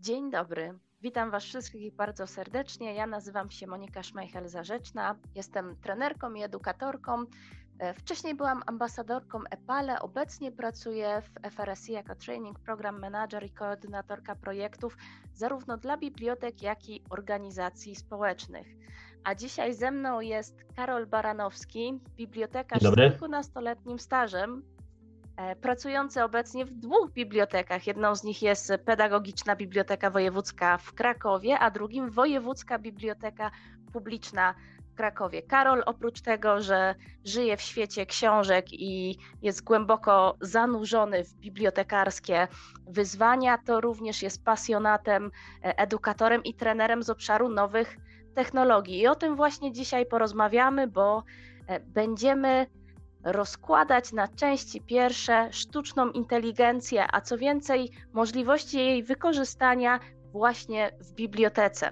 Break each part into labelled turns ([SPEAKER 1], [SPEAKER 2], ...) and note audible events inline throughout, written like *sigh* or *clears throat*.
[SPEAKER 1] Dzień dobry. Witam Was wszystkich bardzo serdecznie. Ja nazywam się Monika Szmajchel-Zarzeczna. Jestem trenerką i edukatorką. E, wcześniej byłam ambasadorką EPALE, obecnie pracuję w FRSI jako Training Program Manager i koordynatorka projektów zarówno dla bibliotek, jak i organizacji społecznych. A dzisiaj ze mną jest Karol Baranowski, bibliotekarz z kilkunastoletnim stażem, pracujący obecnie w dwóch bibliotekach. Jedną z nich jest Pedagogiczna Biblioteka Wojewódzka w Krakowie, a drugim Wojewódzka Biblioteka Publiczna w Krakowie. Karol, oprócz tego, że żyje w świecie książek i jest głęboko zanurzony w bibliotekarskie wyzwania, to również jest pasjonatem, e, edukatorem i trenerem z obszaru nowych technologii. I o tym właśnie dzisiaj porozmawiamy, bo e, będziemy rozkładać na części pierwsze sztuczną inteligencję, a co więcej, możliwości jej wykorzystania właśnie w bibliotece.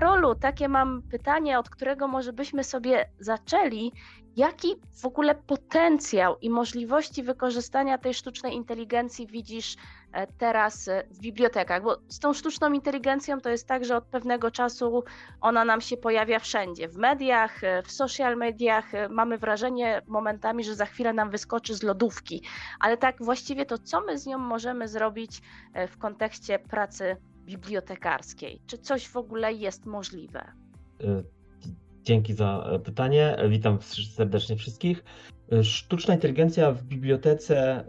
[SPEAKER 1] Karolu, takie mam pytanie, od którego może byśmy sobie zaczęli. Jaki w ogóle potencjał i możliwości wykorzystania tej sztucznej inteligencji widzisz e, teraz e, w bibliotekach? Bo z tą sztuczną inteligencją to jest tak, że od pewnego czasu ona nam się pojawia wszędzie w mediach, e, w social mediach. Mamy wrażenie momentami, że za chwilę nam wyskoczy z lodówki, ale tak właściwie to co my z nią możemy zrobić w kontekście pracy bibliotekarskiej? Czy coś w ogóle jest możliwe?
[SPEAKER 2] E, dzięki za e, pytanie. Witam serdecznie wszystkich. E, sztuczna inteligencja w bibliotece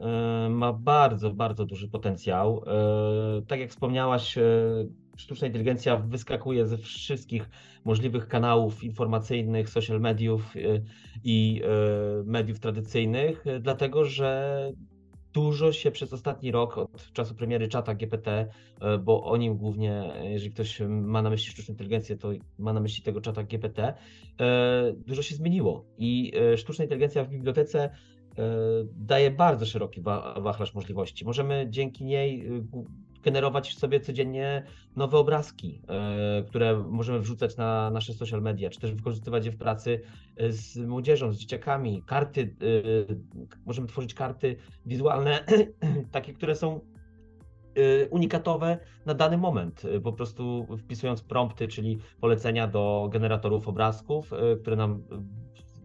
[SPEAKER 2] ma bardzo, bardzo duży potencjał. Tak jak wspomniałaś, sztuczna inteligencja wyskakuje ze wszystkich możliwych kanałów informacyjnych, social mediów i mediów tradycyjnych, dlatego że dużo się przez ostatni rok, od czasu premiery czata GPT, e, bo o nim głównie, jeżeli ktoś ma na myśli sztuczną inteligencję, to ma na myśli tego czata GPT, e, dużo się zmieniło i e, sztuczna inteligencja w bibliotece daje bardzo szeroki wachlarz możliwości. Możemy dzięki niej generować sobie codziennie nowe obrazki, e, które możemy wrzucać na nasze social media, czy też wykorzystywać je w pracy e, z młodzieżą, z dzieciakami. Karty, e, możemy tworzyć karty wizualne, *clears throat* takie, które są unikatowe na dany moment, po prostu wpisując prompty, czyli polecenia do generatorów obrazków, które nam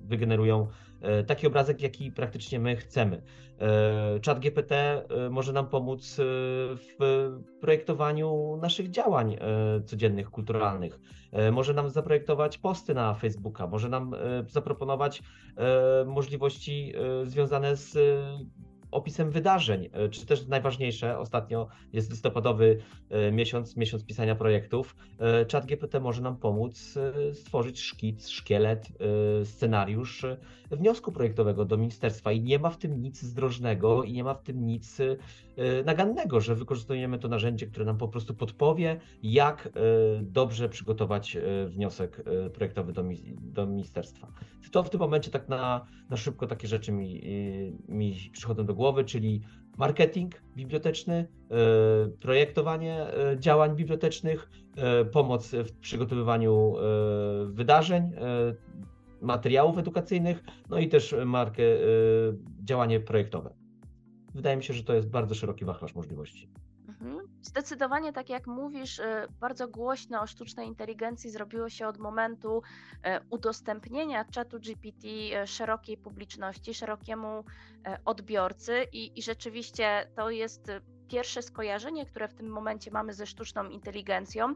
[SPEAKER 2] wygenerują E, taki obrazek, jaki praktycznie my chcemy. E, Chat GPT e, może nam pomóc w projektowaniu naszych działań codziennych, kulturalnych. Może nam zaprojektować posty na Facebooka, może nam zaproponować możliwości związane z opisem wydarzeń, e, czy też najważniejsze, ostatnio jest listopadowy e, miesiąc, miesiąc pisania projektów. E, Chat GPT może nam pomóc stworzyć szkic, szkielet, scenariusz wniosku projektowego do ministerstwa i nie ma w tym nic zdrożnego i nie ma w tym nic nagannego, że wykorzystujemy to narzędzie, które nam po prostu podpowie, jak dobrze przygotować wniosek projektowy do, do ministerstwa. To w tym momencie tak na, na szybko takie rzeczy mi, mi przychodzą do głowy, czyli marketing biblioteczny, projektowanie działań bibliotecznych, pomoc w przygotowywaniu wydarzeń, materiałów edukacyjnych, no i też markę, działanie projektowe. Wydaje mi się, że to jest bardzo szeroki wachlarz możliwości.
[SPEAKER 1] Mhm. Zdecydowanie, tak jak mówisz, y, bardzo głośno o sztucznej inteligencji zrobiło się od momentu y, udostępnienia czatu GPT y, szerokiej publiczności, szerokiemu odbiorcy i, i rzeczywiście to jest pierwsze skojarzenie, które w tym momencie mamy ze sztuczną inteligencją,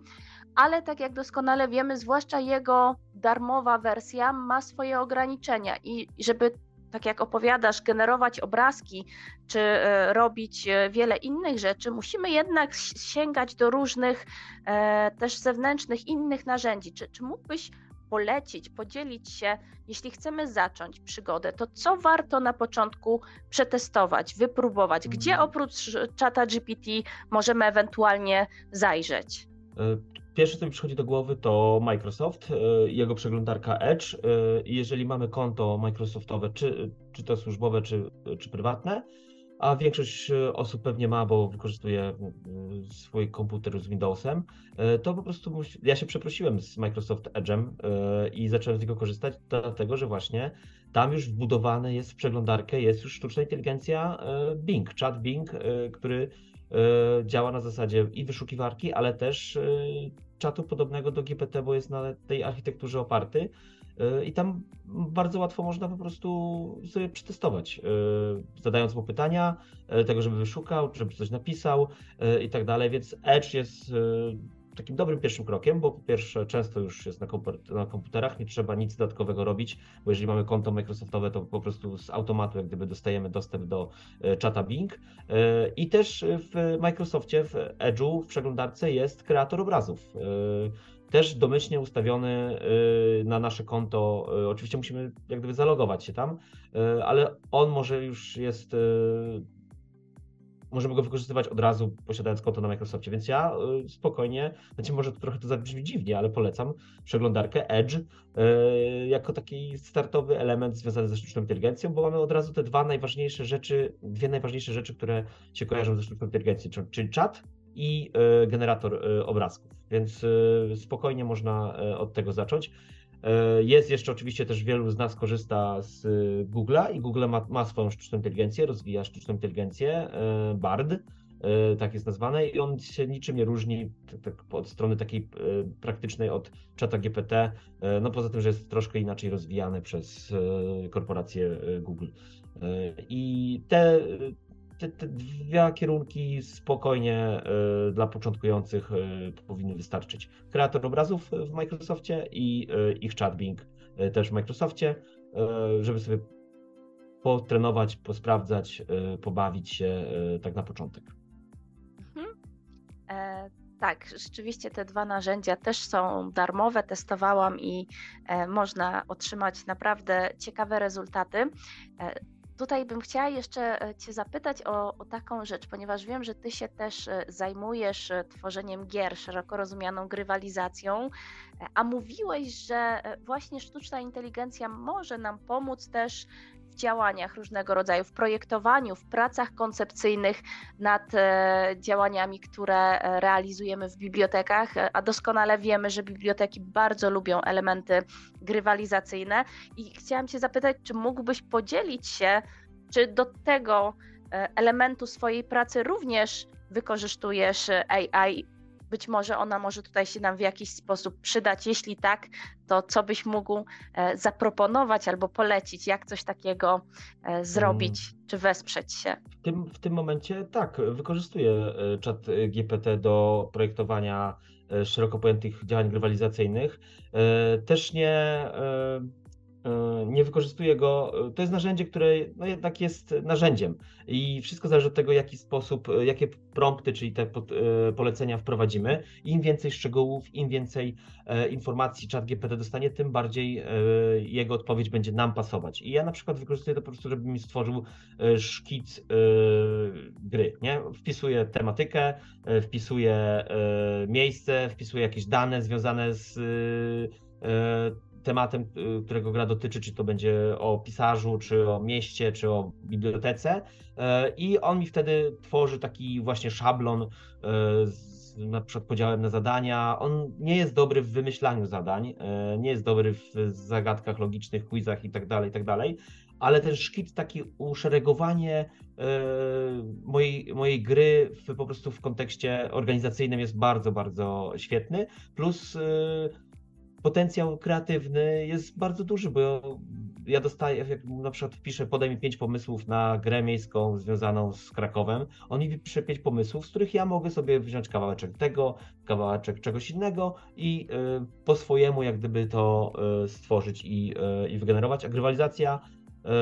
[SPEAKER 1] ale tak jak doskonale wiemy, zwłaszcza jego darmowa wersja ma swoje ograniczenia i żeby tak jak opowiadasz, generować obrazki czy e, robić e, wiele innych rzeczy, musimy jednak sięgać do różnych e, też zewnętrznych, innych narzędzi. Czy, czy mógłbyś polecić, podzielić się, jeśli chcemy zacząć przygodę, to co warto na początku przetestować, wypróbować? Gdzie mhm. oprócz czata GPT możemy ewentualnie zajrzeć?
[SPEAKER 2] Pierwsze, co mi przychodzi do głowy, to Microsoft, e, jego przeglądarka Edge. E, jeżeli mamy konto Microsoftowe, czy, czy to służbowe, czy, czy prywatne, a większość osób pewnie ma, bo wykorzystuje swój komputer z Windowsem, to po prostu ja się przeprosiłem z Microsoft Edge'em i zacząłem z niego korzystać, dlatego że właśnie tam już wbudowane jest w przeglądarkę, jest już sztuczna inteligencja Bing, chat Bing, który działa na zasadzie i wyszukiwarki, ale też czatu podobnego do GPT, bo jest na tej architekturze oparty. E, I tam bardzo łatwo można po prostu sobie przetestować, e, zadając mu pytania, e, tego, żeby wyszukał, żeby coś napisał i tak dalej. Więc Edge jest takim dobrym pierwszym krokiem, bo po pierwsze często już jest na, komputerach, nie trzeba nic dodatkowego robić, bo jeżeli mamy konto Microsoftowe, to po prostu z automatu jak gdyby dostajemy dostęp do czata Bing. I też w Microsoftie, w Edge'u, w przeglądarce jest kreator obrazów też domyślnie ustawiony y, na nasze konto. Y, oczywiście musimy jak gdyby zalogować się tam, y, ale on może już jest. Możemy go wykorzystywać od razu, posiadając konto na Microsoftie, więc ja spokojnie, znaczy może to trochę to zabrzmi dziwnie, ale polecam przeglądarkę Edge jako taki startowy element związany ze sztuczną inteligencją, bo mamy od razu te dwa najważniejsze rzeczy, dwie najważniejsze rzeczy, które się kojarzą ze sztuczną inteligencją, czyli czat i e, generator e, obrazków, więc e, spokojnie można od tego zacząć. Jest jeszcze oczywiście też wielu z nas korzysta z Google'a i Google ma, ma swoją sztuczną inteligencję, rozwija sztuczną inteligencję, BARD, tak jest nazwane i on się niczym nie różni tak, od strony takiej praktycznej od czata GPT, no poza tym, że jest troszkę inaczej rozwijany przez korporację Google. I te te, te dwa kierunki spokojnie y, dla początkujących y, powinny wystarczyć. Kreator obrazów w Microsoftie i y, ich chat Bing też w Microsoftie, żeby sobie potrenować, posprawdzać, pobawić się tak na początek. Mhm.
[SPEAKER 1] E, tak, rzeczywiście te dwa narzędzia też są darmowe, testowałam i e, można otrzymać naprawdę ciekawe rezultaty. E, Tutaj bym chciała jeszcze e, Cię zapytać o, o, taką rzecz, ponieważ wiem, że Ty się też e, zajmujesz e, tworzeniem gier, szeroko rozumianą grywalizacją, a mówiłeś, że właśnie sztuczna inteligencja może nam pomóc też w działaniach różnego rodzaju, w projektowaniu, w pracach koncepcyjnych nad działaniami, które realizujemy w bibliotekach, a doskonale wiemy, że biblioteki bardzo lubią elementy grywalizacyjne i chciałam Cię zapytać, czy mógłbyś podzielić się czy do tego e, elementu swojej pracy również wykorzystujesz e, AI? Być może ona może tutaj się nam w jakiś sposób przydać. Jeśli tak, to co byś mógł e, zaproponować albo polecić, jak coś takiego zrobić hmm. czy wesprzeć się?
[SPEAKER 2] W tym, w tym momencie tak, wykorzystuję czat GPT do projektowania szeroko pojętych działań grywalizacyjnych. Też nie E, nie wykorzystuję go. E, to jest narzędzie, które no jednak jest narzędziem i wszystko zależy od tego, jaki sposób, e, jakie prompty, czyli te polecenia wprowadzimy. Im więcej szczegółów, im więcej informacji chat GPT dostanie, tym bardziej jego odpowiedź będzie nam pasować. I ja na przykład wykorzystuję to po prostu, żeby mi stworzył szkic gry. Nie? Wpisuję tematykę, wpisuję miejsce, wpisuję jakieś dane związane z tematem, y, którego gra dotyczy, czy to będzie o pisarzu, czy o mieście, czy o bibliotece. E, I on mi wtedy tworzy taki właśnie szablon e, z na przykład podziałem na zadania. On nie jest dobry w wymyślaniu zadań, e, nie jest dobry w zagadkach logicznych, quizach itd., tak itd., tak ale ten szkic, taki uszeregowanie mojej, mojej gry w, po prostu w kontekście organizacyjnym jest bardzo, bardzo świetny. Plus potencjał kreatywny jest bardzo duży, bo ja dostaję, jak na przykład wpiszę, podaj mi pięć pomysłów na grę miejską związaną z Krakowem, on mi pisze pięć pomysłów, z których ja mogę sobie wziąć kawałeczek tego, kawałeczek czegoś innego i y, po swojemu jak gdyby to y, stworzyć i, y, i wygenerować. A grywalizacja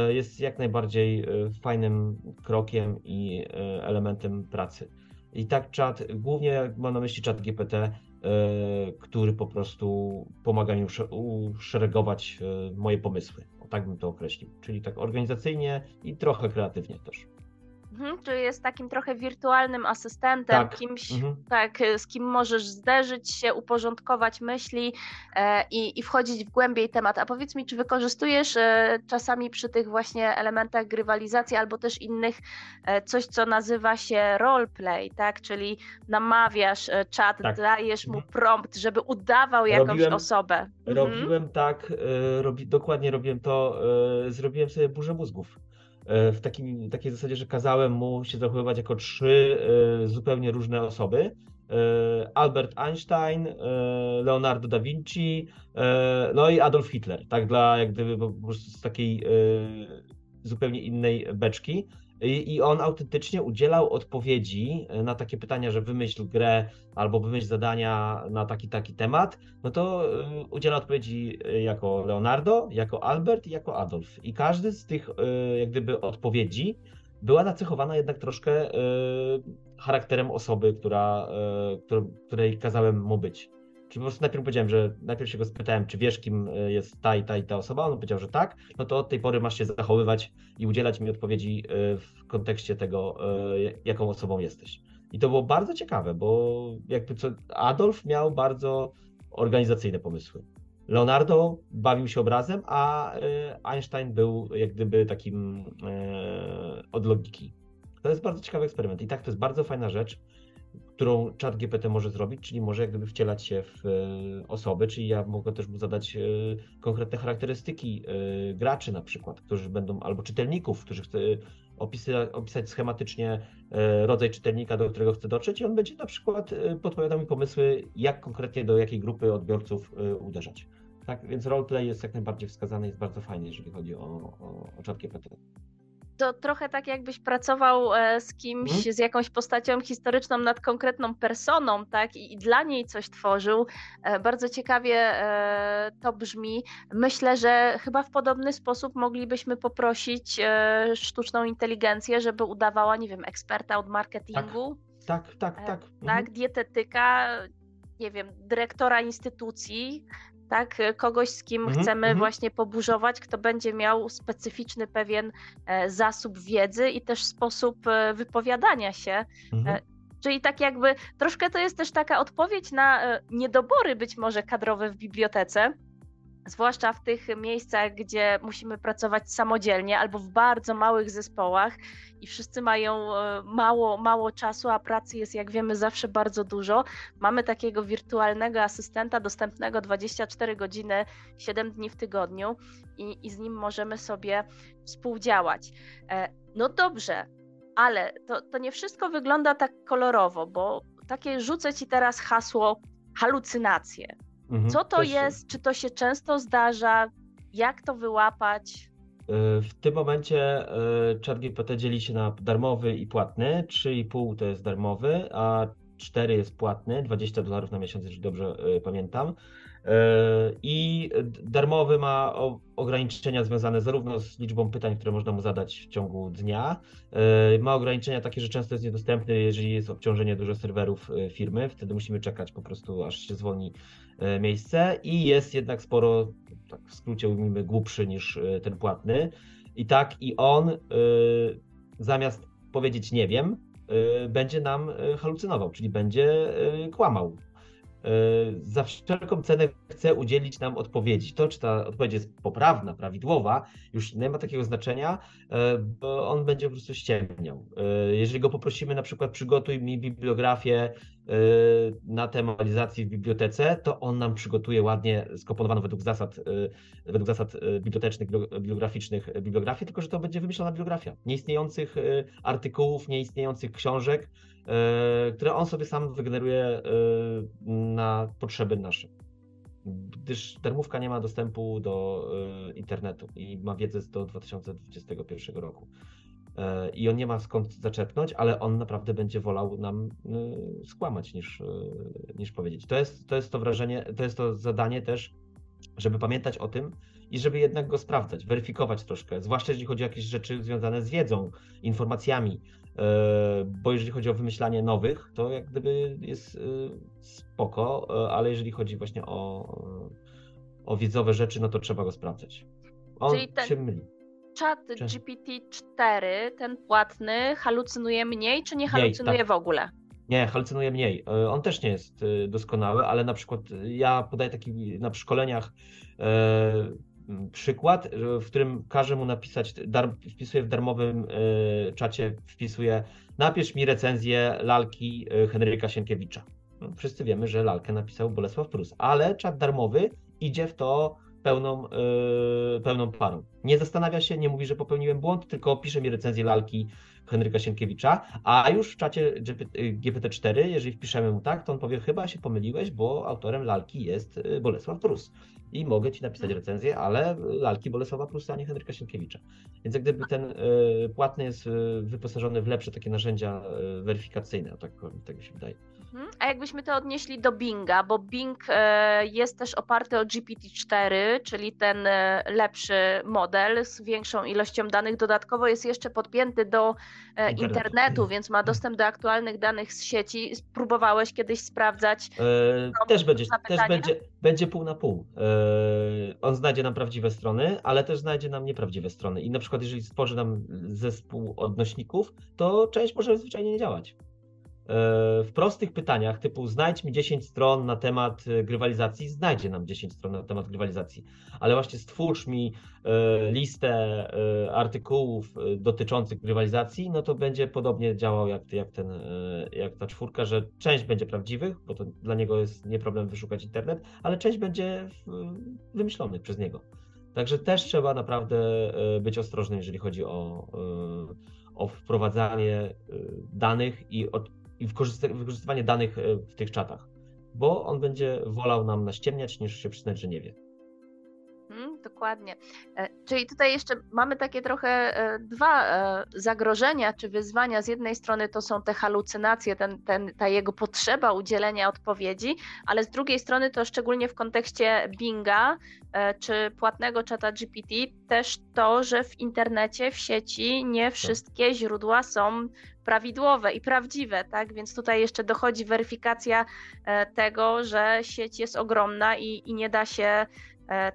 [SPEAKER 2] jest jak najbardziej fajnym krokiem i elementem pracy. I tak czat, głównie mam na myśli czat GPT, który po prostu pomaga mi uszeregować e, moje pomysły. O tak bym to określił. Czyli tak organizacyjnie i trochę kreatywnie też.
[SPEAKER 1] Mhm, czyli jest takim trochę wirtualnym asystentem,
[SPEAKER 2] Tak.
[SPEAKER 1] kimś,
[SPEAKER 2] Mhm.
[SPEAKER 1] tak, z kim możesz zderzyć się, uporządkować myśli e, i, i wchodzić w głębiej temat. A powiedz mi, czy wykorzystujesz e, czasami przy tych właśnie elementach grywalizacji albo też innych e, coś, co nazywa się roleplay, tak? Czyli namawiasz e, czat,
[SPEAKER 2] Tak.
[SPEAKER 1] dajesz mu
[SPEAKER 2] Mhm.
[SPEAKER 1] prompt, żeby udawał jakąś
[SPEAKER 2] Robiłem-
[SPEAKER 1] osobę. Mhm.
[SPEAKER 2] Robiłem tak, e, robi, dokładnie robiłem to, e, zrobiłem sobie burzę mózgów. E, W takim, takiej zasadzie, że kazałem mu się zachowywać jako trzy e, zupełnie różne osoby. E, Albert Einstein, Leonardo da Vinci, no i Adolf Hitler. Tak dla jak gdyby po prostu z takiej zupełnie innej beczki. I, I on autentycznie udzielał odpowiedzi na takie pytania, że wymyśl grę albo wymyśl zadania na taki taki temat, no to y, udziela odpowiedzi y, jako Leonardo, jako Albert i jako Adolf. I każdy z tych jak gdyby odpowiedzi była nacechowana jednak troszkę charakterem osoby, która, której kazałem mu być. Czyli po prostu najpierw powiedziałem, że najpierw się go spytałem, czy wiesz, kim y, jest ta i ta i ta osoba. On powiedział, że tak. No to od tej pory masz się zachowywać i udzielać mi odpowiedzi y, w kontekście tego, y, jaką osobą jesteś. I to było bardzo ciekawe, bo jakby co, Adolf miał bardzo organizacyjne pomysły. Leonardo bawił się obrazem, a Einstein był jak gdyby takim e, od logiki. To jest bardzo ciekawy eksperyment. I tak to jest bardzo fajna rzecz, którą czat GPT może zrobić, czyli może jak gdyby wcielać się w e, osoby, czyli ja mogę też mu zadać e, konkretne charakterystyki e, graczy na przykład, którzy będą, albo czytelników, którzy chcę opisać, opisać schematycznie rodzaj czytelnika, do którego chcę dotrzeć i on będzie na przykład podpowiadał mi pomysły, jak konkretnie do jakiej grupy odbiorców uderzać. Tak, więc roleplay jest jak najbardziej wskazany, jest bardzo fajny, jeżeli chodzi o, o, o czat GPT.
[SPEAKER 1] To trochę tak, jakbyś pracował e, z kimś,
[SPEAKER 2] Mhm.
[SPEAKER 1] z jakąś postacią historyczną nad konkretną personą, tak? I, i dla niej coś tworzył. E, Bardzo ciekawie e, to brzmi. Myślę, że chyba w podobny sposób moglibyśmy poprosić sztuczną inteligencję, żeby udawała, nie wiem, eksperta od marketingu,
[SPEAKER 2] Tak, tak, tak. mhm.
[SPEAKER 1] tak? Dietetyka, nie wiem, dyrektora instytucji. Tak, kogoś, z kim
[SPEAKER 2] Mhm,
[SPEAKER 1] chcemy
[SPEAKER 2] mhm.
[SPEAKER 1] właśnie poburzować, kto będzie miał specyficzny pewien e, zasób wiedzy i też sposób e, wypowiadania się.
[SPEAKER 2] Mhm.
[SPEAKER 1] e, Czyli tak jakby troszkę to jest też taka odpowiedź na niedobory być może kadrowe w bibliotece, zwłaszcza w tych miejscach, gdzie musimy pracować samodzielnie albo w bardzo małych zespołach i wszyscy mają e, mało, mało czasu, a pracy jest, jak wiemy, zawsze bardzo dużo. Mamy takiego wirtualnego asystenta dostępnego 24 godziny, 7 dni w tygodniu i, i z nim możemy sobie współdziałać. E, No dobrze, ale to, to nie wszystko wygląda tak kolorowo, bo takie rzucę ci teraz hasło halucynacje.
[SPEAKER 2] Mhm.
[SPEAKER 1] Co to jest? Czy to się często zdarza? Jak to wyłapać?
[SPEAKER 2] e, W tym momencie e, ChatGPT dzieli się na darmowy i płatny. 3,5 to jest darmowy, a 4 jest płatny, 20 dolarów na miesiąc, jeżeli dobrze e, pamiętam. E, I darmowy ma ograniczenia związane zarówno z liczbą pytań, które można mu zadać w ciągu dnia. E, Ma ograniczenia takie, że często jest niedostępny, jeżeli jest obciążenie dużo serwerów e, firmy. Wtedy musimy czekać po prostu, aż się zwolni e, miejsce. I jest jednak sporo, tak w skrócie ujmijmy, głupszy niż e, ten płatny. I tak, i on zamiast powiedzieć nie wiem, będzie nam e, halucynował, czyli będzie e, kłamał. Za wszelką cenę chce udzielić nam odpowiedzi. To, czy ta odpowiedź jest poprawna, prawidłowa, już nie ma takiego znaczenia, bo on będzie po prostu ściemniał. Jeżeli go poprosimy, na przykład, przygotuj mi bibliografię e, na temalizacji w bibliotece, to on nam przygotuje ładnie, skomponowaną według zasad, e, według zasad e, bibliotecznych, bibli- bibliograficznych bibliografię, tylko że to będzie wymyślona bibliografia nieistniejących artykułów, nieistniejących książek, które on sobie sam wygeneruje na potrzeby nasze. Gdyż darmówka nie ma dostępu do internetu i ma wiedzę do 2021 roku. E, I on nie ma skąd zaczerpnąć, ale on naprawdę będzie wolał nam e, skłamać niż, e, niż powiedzieć. To jest, to jest to wrażenie, to jest to zadanie też, żeby pamiętać o tym i żeby jednak go sprawdzać, weryfikować troszkę, zwłaszcza jeżeli chodzi o jakieś rzeczy związane z wiedzą, informacjami, bo jeżeli chodzi o wymyślanie nowych, to jak gdyby jest spoko, ale jeżeli chodzi właśnie o, o wiedzowe rzeczy, no to trzeba go sprawdzać. On
[SPEAKER 1] ten-
[SPEAKER 2] się myli.
[SPEAKER 1] Czat GPT-4, ten płatny, halucynuje mniej, czy nie halucynuje mniej, tak. w ogóle?
[SPEAKER 2] Nie, halucynuje mniej. E, on też nie jest e, doskonały, ale na przykład ja podaję taki na szkoleniach e, przykład, w którym każę mu napisać, dar, wpisuję w darmowym e, czacie, wpisuję napisz mi recenzję lalki Henryka Sienkiewicza. No, wszyscy wiemy, że lalkę napisał Bolesław Prus, ale czat darmowy idzie w to pełną, yy, pełną parą. Nie zastanawia się, nie mówi, że popełniłem błąd, tylko pisze mi recenzję lalki Henryka Sienkiewicza, a już w czacie GPT-4, jeżeli wpiszemy mu tak, to on powie, chyba się pomyliłeś, bo autorem lalki jest y, Bolesław Prus. I mogę ci napisać recenzję, ale lalki Bolesława Prusa, a nie Henryka Sienkiewicza. Więc jak gdyby ten y, płatny jest wyposażony w lepsze takie narzędzia weryfikacyjne, tak, tak mi się wydaje.
[SPEAKER 1] Mhm. A jakbyśmy to odnieśli do Binga, bo Bing e, jest też oparty o GPT-4, czyli ten e, lepszy model z większą ilością danych. Dodatkowo jest jeszcze podpięty do e, internetu, internetu więc ma dostęp do aktualnych danych z sieci. Spróbowałeś kiedyś sprawdzać?
[SPEAKER 2] E, też będzie, też będzie, będzie pół na pół. E, on znajdzie nam prawdziwe strony, ale też znajdzie nam nieprawdziwe strony. I na przykład, jeżeli stworzy nam zespół odnośników, to część może zwyczajnie nie działać. E, w prostych pytaniach typu znajdź mi 10 stron na temat e, grywalizacji, znajdzie nam 10 stron na temat grywalizacji, ale właśnie stwórz mi e, listę artykułów dotyczących grywalizacji, no to będzie podobnie działał jak, jak, ten, jak ta czwórka, że część będzie prawdziwych, bo to dla niego jest nie problem wyszukać internet, ale część będzie wymyślony przez niego. Także też trzeba naprawdę być ostrożnym, jeżeli chodzi o, o wprowadzanie danych i od, i wykorzystywanie danych e, w tych czatach, bo on będzie wolał nam naściemniać, niż się przyznać, że nie wie.
[SPEAKER 1] Dokładnie. E, czyli tutaj jeszcze mamy takie trochę e, dwa zagrożenia czy wyzwania. Z jednej strony to są te halucynacje, ten, ten, ta jego potrzeba udzielenia odpowiedzi, ale z drugiej strony to szczególnie w kontekście Binga czy płatnego czata GPT też to, że w internecie, w sieci nie tak. wszystkie źródła są prawidłowe i prawdziwe, tak? Więc tutaj jeszcze dochodzi weryfikacja e, tego, że sieć jest ogromna i, i nie da się e,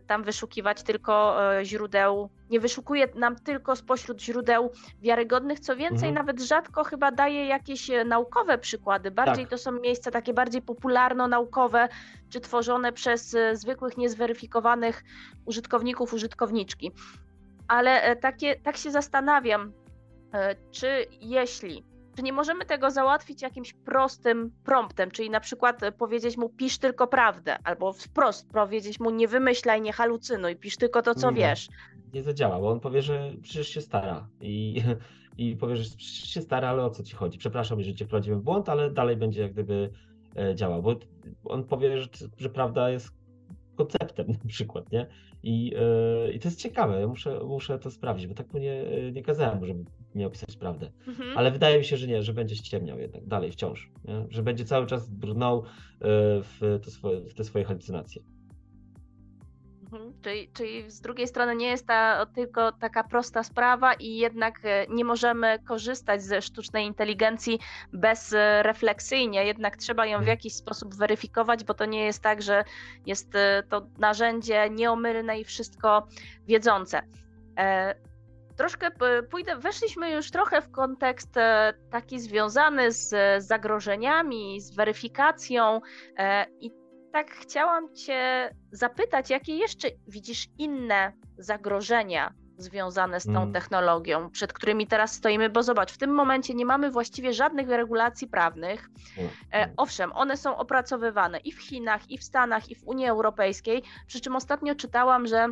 [SPEAKER 1] tam wyszukiwać tylko e, źródeł, nie wyszukuje nam tylko spośród źródeł wiarygodnych, co więcej, mhm. nawet rzadko chyba daje jakieś naukowe przykłady. Bardziej tak. to są miejsca takie bardziej popularno-naukowe, czy tworzone przez zwykłych, niezweryfikowanych użytkowników, użytkowniczki. Ale takie, tak się zastanawiam, E, czy jeśli, czy nie możemy tego załatwić jakimś prostym promptem, czyli na przykład powiedzieć mu pisz tylko prawdę, albo wprost powiedzieć mu nie wymyślaj, nie halucynuj, pisz tylko to, co nie, wiesz.
[SPEAKER 2] Nie zadziała, bo on powie, że przecież się stara i, *laughs* i powie, że przecież się stara, ale o co ci chodzi? Przepraszam, jeżeli cię wprowadziłem w błąd, ale dalej będzie jak gdyby e, działał, bo on powie, że, że prawda jest konceptem *laughs* na przykład, nie? I, yy, i to jest ciekawe, ja muszę, muszę to sprawdzić, bo tak mu nie, nie kazałem, żeby mi opisać prawdę. Mhm. Ale wydaje mi się, że nie, że będzie ściemniał jednak dalej wciąż, nie? że będzie cały czas brnął yy, w, te swoje, w te swoje halucynacje.
[SPEAKER 1] Mhm. Czyli, czyli z drugiej strony nie jest ta tylko taka prosta sprawa i jednak e, nie możemy korzystać ze sztucznej inteligencji bezrefleksyjnie, jednak trzeba ją w mhm. jakiś sposób weryfikować, bo to nie jest tak, że jest e, to narzędzie nieomylne i wszystko wiedzące. E, troszkę pójdę, weszliśmy już trochę w kontekst taki związany z zagrożeniami, z weryfikacją i tak chciałam Cię zapytać, jakie jeszcze widzisz inne zagrożenia związane z tą mm. technologią, przed którymi teraz stoimy, bo zobacz, w tym momencie nie mamy właściwie żadnych regulacji prawnych. E, owszem, one są opracowywane i w Chinach, i w Stanach, i w Unii Europejskiej, przy czym ostatnio czytałam, że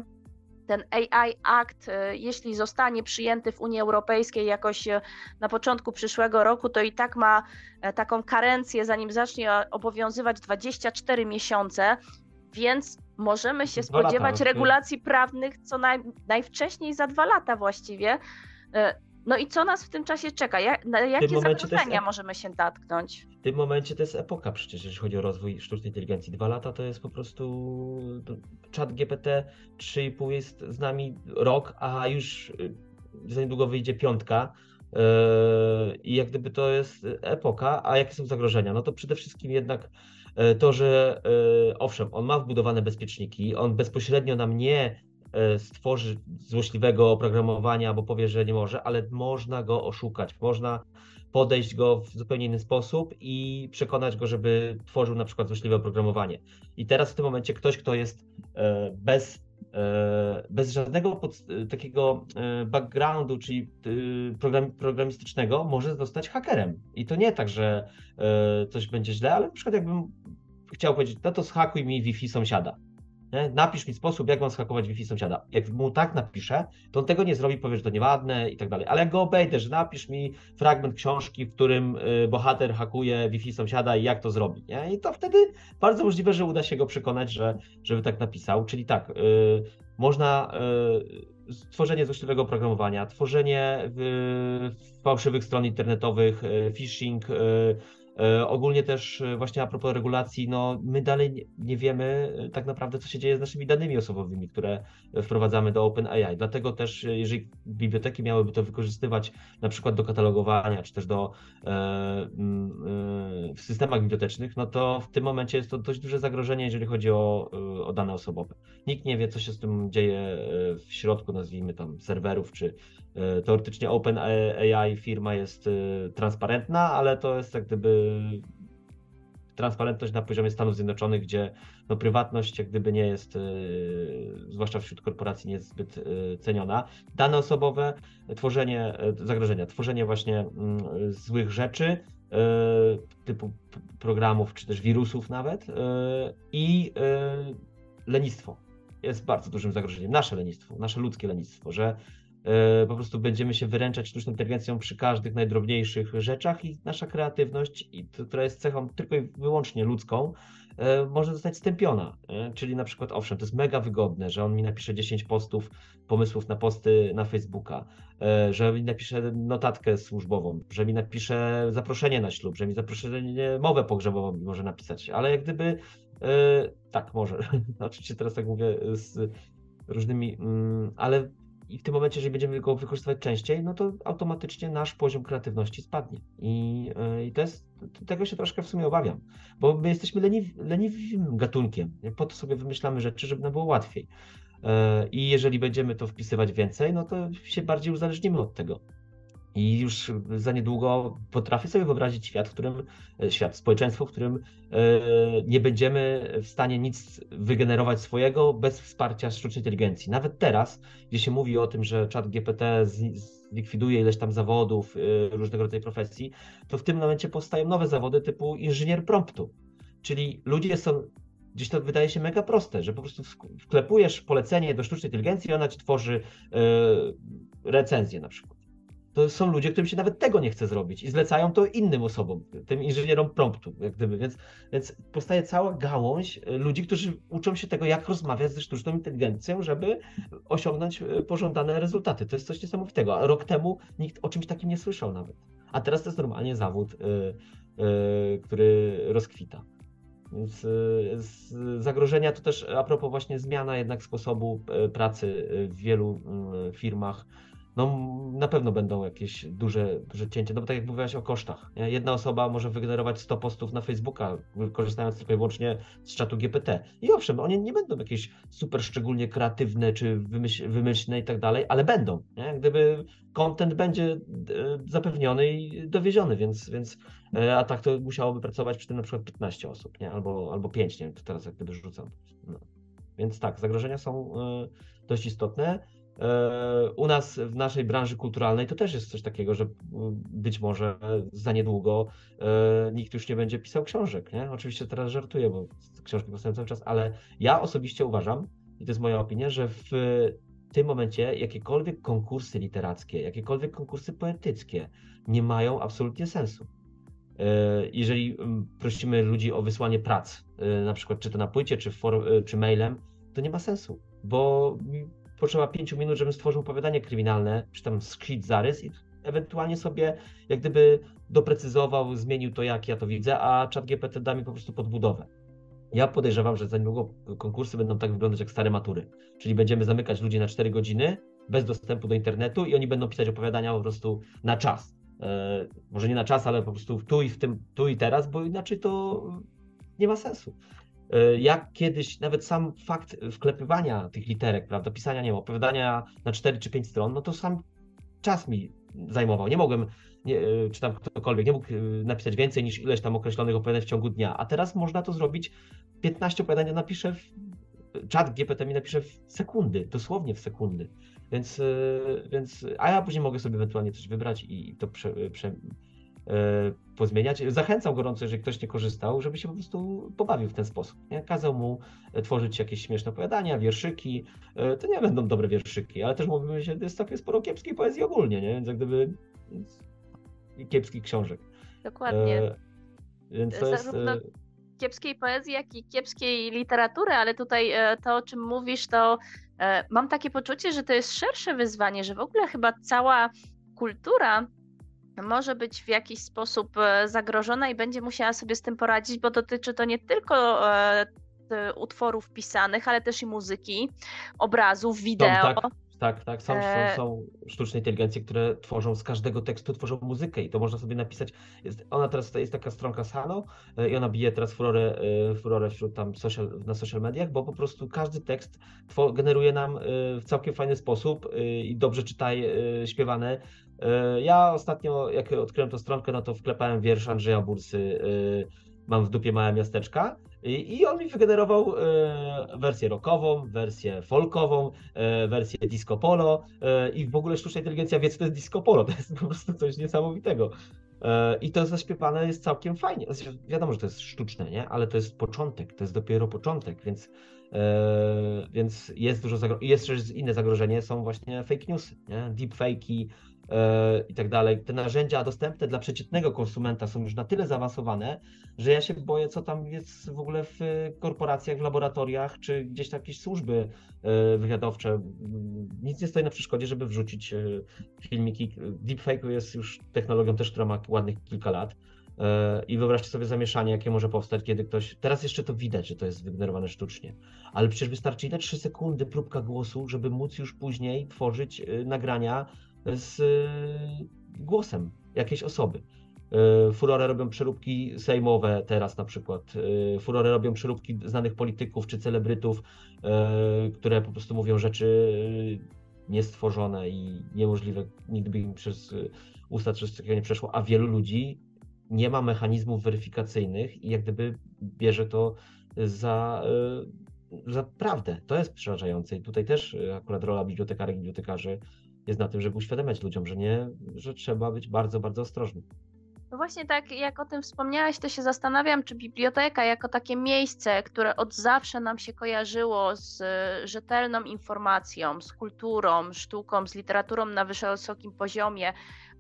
[SPEAKER 1] ten AI Act, e, jeśli zostanie przyjęty w Unii Europejskiej jakoś e, na początku przyszłego roku, to i tak ma e, taką karencję, zanim zacznie obowiązywać 24 miesiące, więc możemy się spodziewać lata, regulacji prawnych co naj, najwcześniej za dwa lata właściwie. No i co nas w tym czasie czeka? Jak, na jakie zagrożenia możemy się natknąć?
[SPEAKER 2] W tym momencie to jest epoka przecież, jeżeli chodzi o rozwój sztucznej inteligencji. Dwa lata to jest po prostu czat GPT 3,5 jest z nami rok, a już y, za niedługo wyjdzie piątka. Yy, I jak gdyby to jest epoka, a jakie są zagrożenia? No to przede wszystkim jednak y, to, że y, owszem, on ma wbudowane bezpieczniki, on bezpośrednio nam nie stworzy złośliwego oprogramowania, bo powie, że nie może, ale można go oszukać, można podejść go w zupełnie inny sposób i przekonać go, żeby tworzył na przykład złośliwe oprogramowanie. I teraz w tym momencie ktoś, kto jest e, bez, e, bez żadnego pod, takiego backgroundu, czyli program, programistycznego, może zostać hakerem. I to nie tak, że coś będzie źle, ale na przykład jakbym chciał powiedzieć, no to zhakuj mi Wi-Fi sąsiada nie? napisz mi sposób, jak mam schakować Wi-Fi sąsiada. Jak mu tak napiszę, to on tego nie zrobi, powie, że to nieładne i tak dalej. Ale jak go obejdę, że napisz mi fragment książki, w którym y, bohater hakuje Wi-Fi sąsiada i jak to zrobi. Nie? I to wtedy bardzo możliwe, że uda się go przekonać, że, żeby tak napisał. Czyli tak, y, można y, tworzenie złośliwego oprogramowania, tworzenie fałszywych stron internetowych, phishing, E, ogólnie też e, właśnie a propos regulacji, no my dalej nie wiemy e, tak naprawdę, co się dzieje z naszymi danymi osobowymi, które wprowadzamy do OpenAI. Dlatego też, jeżeli biblioteki miałyby to wykorzystywać na przykład do katalogowania, czy też do w systemach bibliotecznych, no to w tym momencie jest to dość duże zagrożenie, jeżeli chodzi o, o dane osobowe. Nikt nie wie, co się z tym dzieje w środku, nazwijmy tam serwerów, czy teoretycznie OpenAI firma jest transparentna, ale to jest jak gdyby transparentność na poziomie Stanów Zjednoczonych, gdzie no, prywatność jak gdyby nie jest, yy, zwłaszcza wśród korporacji, nie jest zbyt ceniona. Dane osobowe, tworzenie zagrożenia, tworzenie właśnie yy, złych rzeczy, typu programów czy też wirusów nawet i lenistwo jest bardzo dużym zagrożeniem. Nasze lenistwo, nasze ludzkie lenistwo, że E, po prostu będziemy się wyręczać sztuczną inteligencją przy każdych najdrobniejszych rzeczach i nasza kreatywność, która jest cechą tylko i wyłącznie ludzką, e, może zostać stępiona. E, czyli na przykład, owszem, to jest mega wygodne, że on mi napisze 10 postów, pomysłów na posty na Facebooka, że mi napisze notatkę służbową, że mi napisze zaproszenie na ślub, że mi zaproszenie, mowę pogrzebową mi może napisać, ale jak gdyby, tak, może, *laughs* oczywiście teraz tak mówię z różnymi, mm, ale i w tym momencie, jeżeli będziemy go wykorzystywać częściej, no to automatycznie nasz poziom kreatywności spadnie. I, e, i to jest, tego się troszkę w sumie obawiam, bo my jesteśmy leniw, leniwym gatunkiem. Po to sobie wymyślamy rzeczy, żeby nam było łatwiej. E, I jeżeli będziemy to wpisywać więcej, no to się bardziej uzależnimy od tego. I już za niedługo potrafię sobie wyobrazić świat, w którym e, świat, społeczeństwo, w którym e, nie będziemy w stanie nic wygenerować swojego bez wsparcia sztucznej inteligencji. Nawet teraz, gdzie się mówi o tym, że czat GPT zlikwiduje ileś tam zawodów, e, różnego rodzaju profesji, to w tym momencie powstają nowe zawody typu inżynier promptu. Czyli ludzie są gdzieś to wydaje się mega proste, że po prostu wklepujesz polecenie do sztucznej inteligencji i ona ci tworzy recenzję na przykład to są ludzie, którym się nawet tego nie chce zrobić i zlecają to innym osobom, tym inżynierom promptu, jak gdyby. Więc, więc powstaje cała gałąź e, ludzi, którzy uczą się tego, jak rozmawiać ze sztuczną inteligencją, żeby osiągnąć e, pożądane rezultaty. To jest coś niesamowitego. A rok temu nikt o czymś takim nie słyszał nawet. A teraz to jest normalnie zawód, yy, yy, który rozkwita. Więc zagrożenia to też a propos właśnie zmiana jednak sposobu pracy w wielu firmach no na pewno będą jakieś duże, duże cięcia, no bo tak jak mówiłaś o kosztach, nie? jedna osoba może wygenerować 100 postów na Facebooka, korzystając tylko i wyłącznie z czatu GPT. I owszem, one nie będą jakieś super szczególnie kreatywne, czy wymyśl, wymyślne i tak dalej, ale będą, nie? gdyby content będzie e, zapewniony i dowieziony, więc, więc e, a tak to musiałoby pracować przy tym na przykład 15 osób, nie? Albo, albo 5, nie wiem, teraz jak gdyby rzucam. No. Więc tak, zagrożenia są e, dość istotne. U nas w naszej branży kulturalnej to też jest coś takiego, że być może za niedługo e, nikt już nie będzie pisał książek. Nie? Oczywiście teraz żartuję, bo książki powstają cały czas, ale ja osobiście uważam, i to jest moja opinia, że w tym momencie jakiekolwiek konkursy literackie, jakiekolwiek konkursy poetyckie nie mają absolutnie sensu. E, jeżeli prosimy ludzi o wysłanie prac, na przykład czy to na płycie, czy, for, czy mailem, to nie ma sensu, bo potrzeba pięciu minut, żebym stworzył opowiadanie kryminalne, czy tam skryt zarys i ewentualnie sobie jak gdyby doprecyzował, zmienił to, jak ja to widzę, a czat GPT da mi po prostu podbudowę. Ja podejrzewam, że za niedługo konkursy będą tak wyglądać jak stare matury. Czyli będziemy zamykać ludzi na 4 godziny bez dostępu do internetu i oni będą pisać opowiadania po prostu na czas. E, może nie na czas, ale po prostu tu i w tym, tu i teraz, bo inaczej to nie ma sensu. Jak kiedyś nawet sam fakt wklepywania tych literek, prawda, pisania, nie wiem, opowiadania na 4 czy 5 stron, no to sam czas mi zajmował. Nie mogłem, nie, czy tam ktokolwiek, nie mógł napisać więcej niż ileś tam określonych opowiadań w ciągu dnia, a teraz można to zrobić, 15 opowiadań napiszę w czat GPT mi napisze w sekundy, dosłownie w sekundy. Więc, e, więc, a ja później mogę sobie ewentualnie coś wybrać i to prze, prze, e, pozmieniać. Zachęcam gorąco, jeżeli ktoś nie korzystał, żeby się po prostu pobawił w ten sposób. Nie? Kazał mu tworzyć jakieś śmieszne opowiadania, wierszyki. E, to nie będą dobre wierszyki, ale też mówimy się, jest takie sporo kiepskiej poezji ogólnie, nie? więc jak gdyby kiepskich książek.
[SPEAKER 1] Dokładnie. E,
[SPEAKER 2] więc to jest
[SPEAKER 1] kiepskiej poezji, jak i kiepskiej literatury, ale tutaj e, to, o czym mówisz, to e, mam takie poczucie, że to jest szersze wyzwanie, że w ogóle chyba cała kultura może być w jakiś sposób e, zagrożona i będzie musiała sobie z tym poradzić, bo dotyczy to nie tylko utworów pisanych, ale też i muzyki, obrazów, wideo.
[SPEAKER 2] tak tak, tak. Są, e... są, są sztuczne inteligencje, które tworzą z każdego tekstu, tworzą muzykę i to można sobie napisać. Jest, ona teraz, jest taka stronka Sano e, i ona bije teraz furorę, e, furorę wśród tam social, na social mediach, bo po prostu każdy tekst generuje nam e, w całkiem fajny sposób i dobrze czytaj, śpiewane. Ja ostatnio, jak odkryłem tę stronkę, no to wklepałem wiersz Andrzeja Bursy Mam w dupie małe miasteczka i, on mi wygenerował e, wersję rockową, wersję folkową, e, wersję disco polo e, i w ogóle sztuczna inteligencja wie, co to jest disco polo. *laughs* To jest po prostu coś niesamowitego. E, I to zaśpiewane jest całkiem fajnie. Znaczy, wiadomo, że to jest sztuczne, nie? ale to jest początek, to jest dopiero początek, więc, e, więc jest dużo zagrożeń. Jest też inne zagrożenie, są właśnie fake newsy, deepfake'i, E, i tak dalej. Te narzędzia dostępne dla przeciętnego konsumenta są już na tyle zaawansowane, że ja się boję, co tam jest w ogóle w korporacjach, w laboratoriach, czy gdzieś tam jakieś służby e, wywiadowcze. Nic nie stoi na przeszkodzie, żeby wrzucić e, filmiki. Deepfake jest już technologią też, która ma ładnych kilka lat. I wyobraźcie sobie zamieszanie, jakie może powstać, kiedy ktoś. Teraz jeszcze to widać, że to jest wygenerowane sztucznie, ale przecież wystarczy ile 3 sekundy próbka głosu, żeby móc już później tworzyć nagrania z y, głosem jakiejś osoby. Y, furorę robią przeróbki sejmowe teraz na przykład. Y, furorę robią przeróbki znanych polityków czy celebrytów, które po prostu mówią rzeczy niestworzone i niemożliwe. Nigdy by im przez usta coś takiego nie przeszło, a wielu ludzi nie ma mechanizmów weryfikacyjnych i jak gdyby bierze to za, za prawdę. To jest przerażające i tutaj też akurat rola bibliotekarek i bibliotekarzy jest na tym, żeby uświadamiać ludziom, że nie, że trzeba być bardzo, bardzo ostrożnym.
[SPEAKER 1] No właśnie tak, jak o tym wspomniałaś, to się zastanawiam, czy biblioteka jako takie miejsce, które od zawsze nam się kojarzyło z rzetelną informacją, z kulturą, sztuką, z literaturą na wysokim poziomie,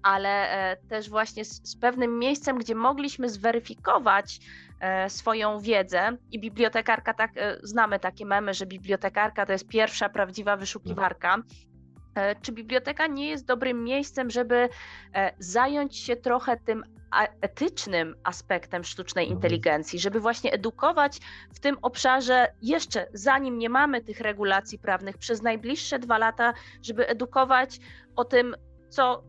[SPEAKER 1] ale e, też właśnie z, pewnym miejscem, gdzie mogliśmy zweryfikować e, swoją wiedzę i bibliotekarka, tak, e, znamy takie memy, że bibliotekarka to jest pierwsza prawdziwa wyszukiwarka. E, czy biblioteka nie jest dobrym miejscem, żeby e, zająć się trochę tym etycznym aspektem sztucznej mhm. inteligencji, żeby właśnie edukować w tym obszarze jeszcze, zanim nie mamy tych regulacji prawnych, przez najbliższe dwa lata, żeby edukować o tym, co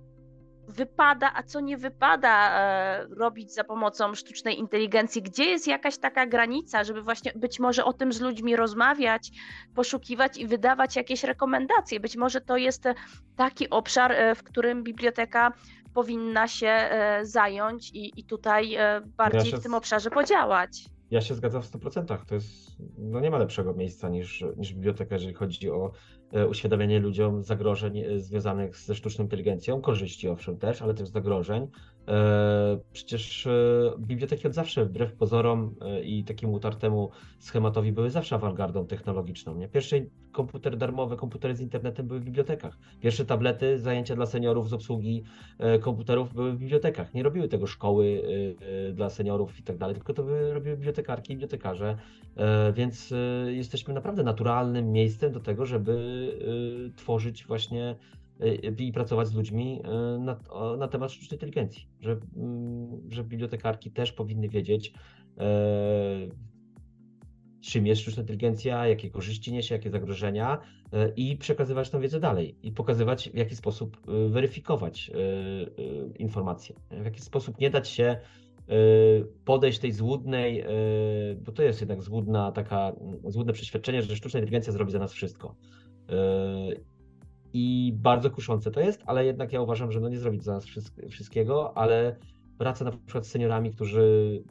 [SPEAKER 1] wypada, a co nie wypada e, robić za pomocą sztucznej inteligencji, gdzie jest jakaś taka granica, żeby właśnie być może o tym z ludźmi rozmawiać, poszukiwać i wydawać jakieś rekomendacje. Być może to jest taki obszar, e, w którym biblioteka powinna się e, zająć i, i tutaj bardziej ja się... w tym obszarze podziałać.
[SPEAKER 2] Ja się zgadzam w 100%. To jest, no nie ma lepszego miejsca niż, niż biblioteka, jeżeli chodzi o uświadamianie ludziom zagrożeń e, związanych ze sztuczną inteligencją, korzyści owszem też, ale też zagrożeń. E, przecież biblioteki od zawsze, wbrew pozorom i takiemu utartemu schematowi, były zawsze awangardą technologiczną. Nie? Pierwsze komputery darmowe, komputery z internetem były w bibliotekach. Pierwsze tablety, zajęcia dla seniorów z obsługi komputerów były w bibliotekach. Nie robiły tego szkoły dla seniorów i tak dalej, tylko to robiły bibliotekarki i bibliotekarze, więc jesteśmy naprawdę naturalnym miejscem do tego, żeby tworzyć właśnie i pracować z ludźmi y, na, na temat sztucznej inteligencji, że, mm, że bibliotekarki też powinny wiedzieć, czym jest sztuczna inteligencja, jakie korzyści niesie, jakie zagrożenia i przekazywać tę wiedzę dalej i pokazywać, w jaki sposób weryfikować informacje, w jaki sposób nie dać się podejść tej złudnej, bo to jest jednak złudna, taka złudne przeświadczenie, że sztuczna inteligencja zrobi za nas wszystko. I bardzo kuszące to jest, ale jednak ja uważam, że no nie zrobi za nas wszystkiego, ale praca na przykład z seniorami, którzy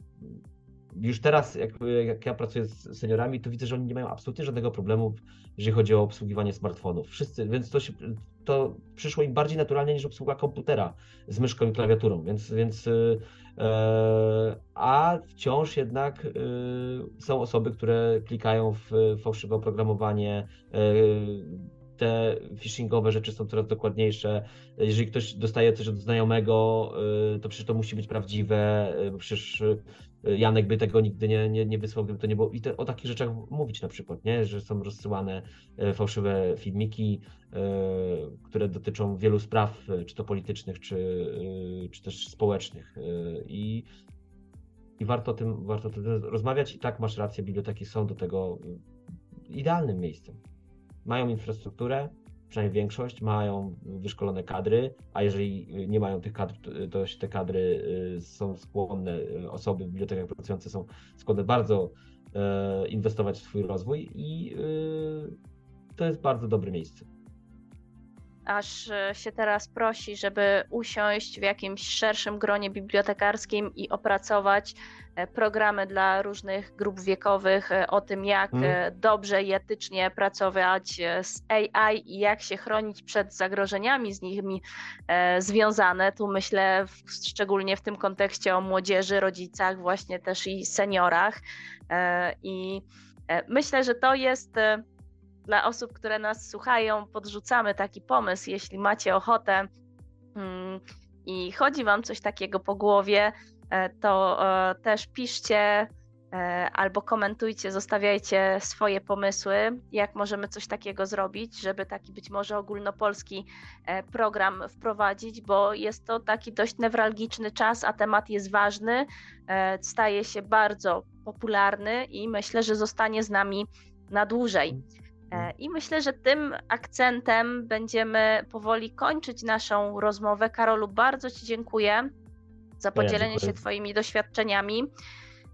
[SPEAKER 2] już teraz, jak, jak, ja pracuję z seniorami, to widzę, że oni nie mają absolutnie żadnego problemu, jeżeli chodzi o obsługiwanie smartfonów. Wszyscy, więc to, się, to przyszło im bardziej naturalnie niż obsługa komputera z myszką i klawiaturą, więc, więc e, a wciąż jednak e, są osoby, które klikają w fałszywe oprogramowanie, e, te phishingowe rzeczy są coraz dokładniejsze. Jeżeli ktoś dostaje coś od znajomego, y, to przecież to musi być prawdziwe, y, bo przecież y, Janek by tego nigdy nie, nie, nie wysłał, gdyby to nie było. I te, o takich rzeczach mówić na przykład, nie? że są rozsyłane fałszywe filmiki, które dotyczą wielu spraw, czy to politycznych, czy, czy też społecznych. I, i warto, o tym, warto o tym rozmawiać. I tak masz rację, biblioteki są do tego idealnym miejscem mają infrastrukturę, przynajmniej większość, mają wyszkolone kadry, a jeżeli nie mają tych kadr, to te kadry y, są skłonne, y, osoby w bibliotekach pracujące są skłonne bardzo e, inwestować w swój rozwój i y, to jest bardzo dobre miejsce
[SPEAKER 1] aż e, się teraz prosi, żeby usiąść w jakimś szerszym gronie bibliotekarskim i opracować e, programy dla różnych grup wiekowych e, o tym, jak hmm. dobrze i etycznie pracować z AI i jak się chronić przed zagrożeniami z nimi związane. Tu myślę w, szczególnie w tym kontekście o młodzieży, rodzicach, właśnie też i seniorach. I myślę, że to jest dla osób, które nas słuchają, podrzucamy taki pomysł, jeśli macie ochotę hmm, i chodzi Wam coś takiego po głowie, e, to e, też piszcie e, albo komentujcie, zostawiajcie swoje pomysły, jak możemy coś takiego zrobić, żeby taki być może ogólnopolski program wprowadzić, bo jest to taki dość newralgiczny czas, a temat jest ważny, staje się bardzo popularny i myślę, że zostanie z nami na dłużej. E, I myślę, że tym akcentem będziemy powoli kończyć naszą rozmowę. Karolu, bardzo Ci dziękuję za podzielenie ja się Twoimi doświadczeniami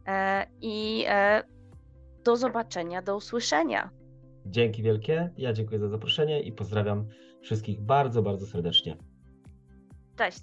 [SPEAKER 1] e, i e, do zobaczenia, do usłyszenia.
[SPEAKER 2] Dzięki wielkie. Ja dziękuję za zaproszenie i pozdrawiam wszystkich bardzo, bardzo serdecznie.
[SPEAKER 1] Cześć.